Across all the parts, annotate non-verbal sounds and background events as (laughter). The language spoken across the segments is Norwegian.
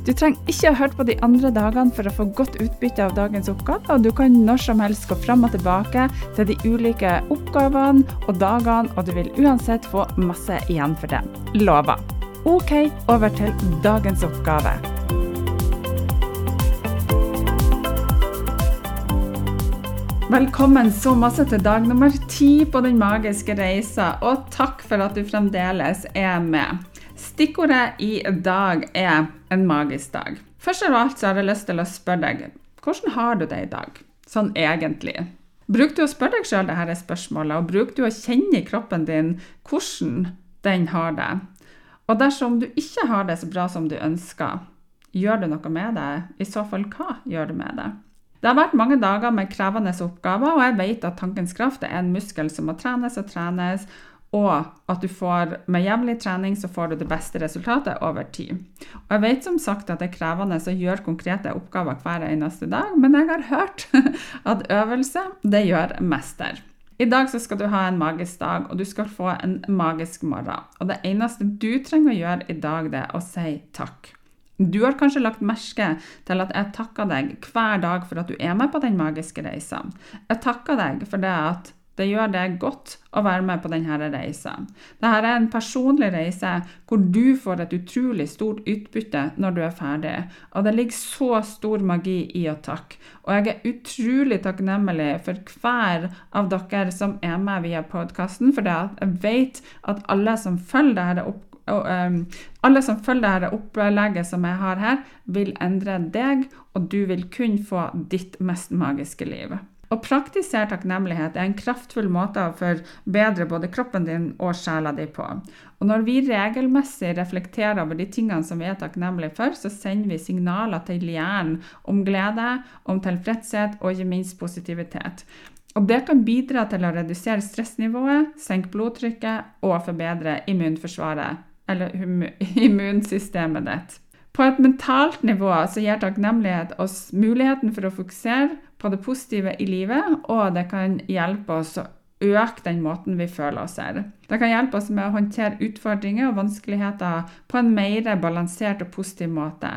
Du trenger ikke å høre på de andre dagene for å få godt utbytte av dagens oppgave, og du kan når som helst gå fram og tilbake til de ulike oppgavene og dagene, og du vil uansett få masse igjen for det. Lover. OK, over til dagens oppgave. Velkommen så masse til dag nummer ti på Den magiske reisa, og takk for at du fremdeles er med. Stikkordet i dag er en magisk dag. Først av alt så har jeg lyst til å spørre deg hvordan har du det i dag, sånn egentlig? Bruker du å spørre deg sjøl dette spørsmålet, og bruker du å kjenne i kroppen din hvordan den har det? Og dersom du ikke har det så bra som du ønsker, gjør du noe med det? I så fall, hva gjør du med det? Det har vært mange dager med krevende oppgaver, og jeg vet at tankens kraft er en muskel som må trenes og trenes, og at du får med jevnlig trening så får du det beste resultatet over tid. Og jeg vet som sagt at det er krevende å gjøre konkrete oppgaver hver eneste dag, men jeg har hørt (laughs) at øvelse, det gjør mester. I dag så skal du ha en magisk dag, og du skal få en magisk morgen. Og det eneste du trenger å gjøre i dag, det er å si takk. Du har kanskje lagt merke til at jeg takker deg hver dag for at du er med på den magiske reisa. Jeg takker deg for det at det gjør det godt å være med på denne reisa. Dette er en personlig reise hvor du får et utrolig stort utbytte når du er ferdig. Og det ligger så stor magi i å takke. Og jeg er utrolig takknemlig for hver av dere som er med via podkasten, for jeg vet at alle som følger dette opp og, um, alle som følger dette opplegget som jeg har her, vil endre deg, og du vil kun få ditt mest magiske liv. Å praktisere takknemlighet er en kraftfull måte å forbedre både kroppen din og sjela di på. Og når vi regelmessig reflekterer over de tingene som vi er takknemlige for, så sender vi signaler til hjernen om glede, om tilfredshet og ikke minst positivitet. Og det kan bidra til å redusere stressnivået, senke blodtrykket og forbedre immunforsvaret, eller (laughs) immunsystemet ditt. På et mentalt nivå så gir takknemlighet oss muligheten for å fokusere på det positive i livet, og det kan hjelpe oss å øke den måten vi føler oss her. Det kan hjelpe oss med å håndtere utfordringer og vanskeligheter på en mer balansert og positiv måte.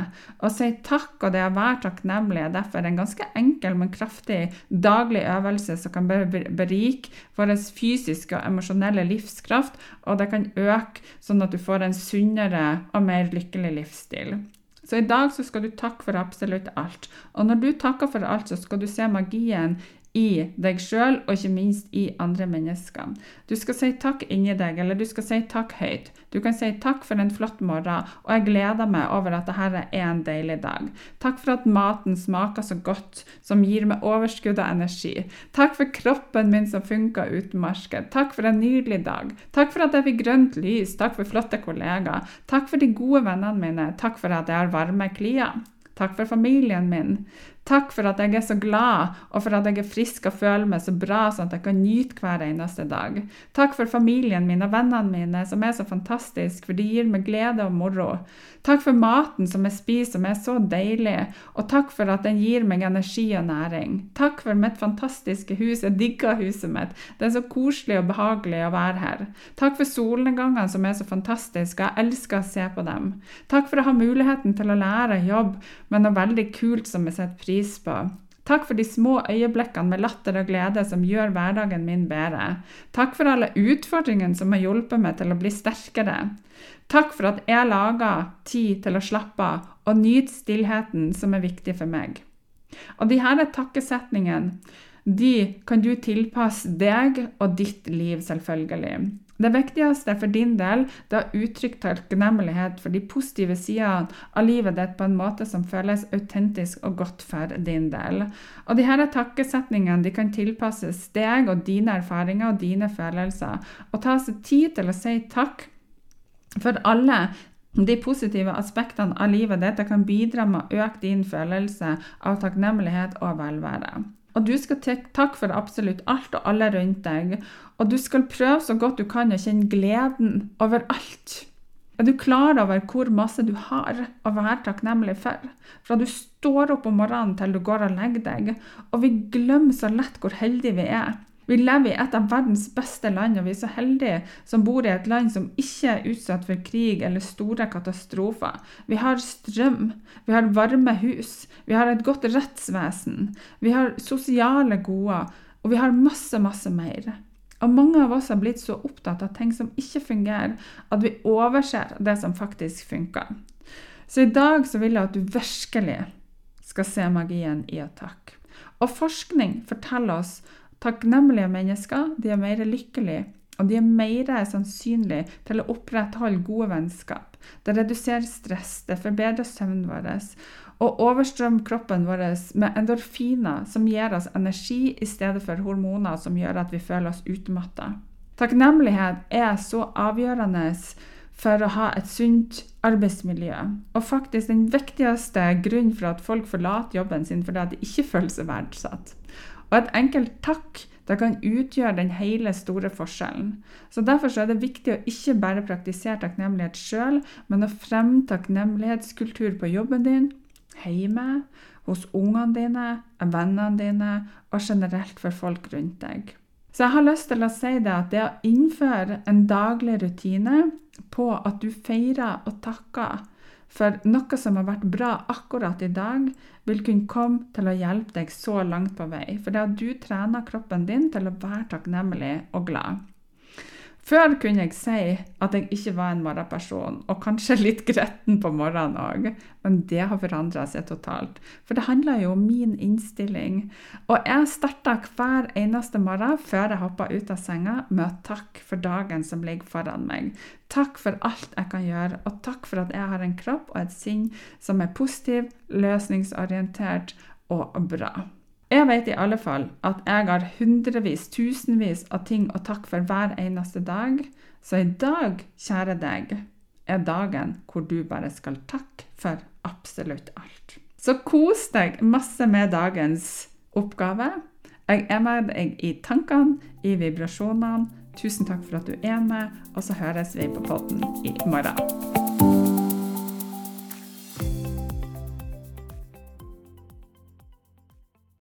Å si takk og det å være takknemlig er derfor en ganske enkel, men kraftig daglig øvelse som kan berike vår fysiske og emosjonelle livskraft, og det kan øke sånn at du får en sunnere og mer lykkelig livsstil. Så i dag så skal du takke for absolutt alt. Og når du takker for alt, så skal du se magien i deg sjøl, og ikke minst i andre mennesker. Du skal si takk inni deg, eller du skal si takk høyt. Du kan si takk for en flott morgen, og jeg gleder meg over at dette er en deilig dag. Takk for at maten smaker så godt, som gir meg overskudd av energi. Takk for kroppen min som funker uten marker. Takk for en nydelig dag. Takk for at jeg fikk grønt lys. Takk for flotte kollegaer. Takk for de gode vennene mine. Takk for at jeg har varme klier. Takk for familien min. Takk for at jeg er så glad, og for at jeg er frisk og føler meg så bra, sånn at jeg kan nyte hver eneste dag. Takk for familien min og vennene mine, som er så fantastisk, for de gir meg glede og moro. Takk for maten som jeg spiser, som er så deilig, og takk for at den gir meg energi og næring. Takk for mitt fantastiske hus, jeg digger huset mitt, det er så koselig og behagelig å være her. Takk for solnedgangene som er så fantastiske, jeg elsker å se på dem. Takk for å ha muligheten til å lære jobb med noe veldig kult som jeg setter pris pris på. Takk for de små øyeblikkene med latter og glede som gjør hverdagen min bedre. Takk for alle utfordringene som har hjulpet meg til å bli sterkere. Takk for at jeg lager tid til å slappe av og nyte stillheten som er viktig for meg. Og de her takkesetningene de kan du tilpasse deg og ditt liv, selvfølgelig. Det viktigste for din del er å uttrykke takknemlighet for de positive sidene av livet ditt på en måte som føles autentisk og godt for din del. Og disse takkesetningene de kan tilpasses deg og dine erfaringer og dine følelser. Og ta seg tid til å si takk for alle de positive aspektene av livet ditt kan bidra med å øke din følelse av takknemlighet og velvære. Og du skal takke for absolutt alt og alle rundt deg. Og du skal prøve så godt du kan å kjenne gleden over alt. Er du klar over hvor masse du har å være takknemlig for? Fra du står opp om morgenen til du går og legger deg. Og vi glemmer så lett hvor heldige vi er. Vi lever i et av verdens beste land, og vi er så heldige som bor i et land som ikke er utsatt for krig eller store katastrofer. Vi har strøm, vi har varme hus, vi har et godt rettsvesen, vi har sosiale goder, og vi har masse, masse mer. Og mange av oss har blitt så opptatt av ting som ikke fungerer, at vi overser det som faktisk funker. Så i dag så vil jeg at du virkelig skal se magien i et takk. Og forskning forteller oss Takknemlige mennesker de er mer lykkelige, og de er mer sannsynlig til å opprettholde gode vennskap. Det reduserer stress, det forbedrer søvnen vår og overstrømmer kroppen vår med endorfiner som gir oss energi i stedet for hormoner som gjør at vi føler oss utmatta. Takknemlighet er så avgjørende for å ha et sunt arbeidsmiljø. Og faktisk den viktigste grunnen for at folk forlater jobben sin fordi de ikke føler seg verdsatt. Og et enkelt takk det kan utgjøre den hele store forskjellen. Så Derfor så er det viktig å ikke bare praktisere takknemlighet sjøl, men å fremme takknemlighetskultur på jobben din, hjemme, hos ungene dine, vennene dine og generelt for folk rundt deg. Så jeg har lyst til å si det at det å innføre en daglig rutine på at du feirer og takker for noe som har vært bra akkurat i dag, vil kunne komme til å hjelpe deg så langt på vei. For det at du trener kroppen din til å være takknemlig og glad. Før kunne jeg si at jeg ikke var en morgenperson, og kanskje litt gretten på morgenen òg, men det har forandra seg totalt. For det handler jo om min innstilling. Og jeg starta hver eneste morgen før jeg hoppa ut av senga, med å takke for dagen som ligger foran meg. Takk for alt jeg kan gjøre, og takk for at jeg har en kropp og et sinn som er positiv, løsningsorientert og bra. Jeg vet i alle fall at jeg har hundrevis, tusenvis av ting å takke for hver eneste dag. Så i dag, kjære deg, er dagen hvor du bare skal takke for absolutt alt. Så kos deg masse med dagens oppgave. Jeg er med deg i tankene, i vibrasjonene. Tusen takk for at du er med, og så høres vi på podden i morgen.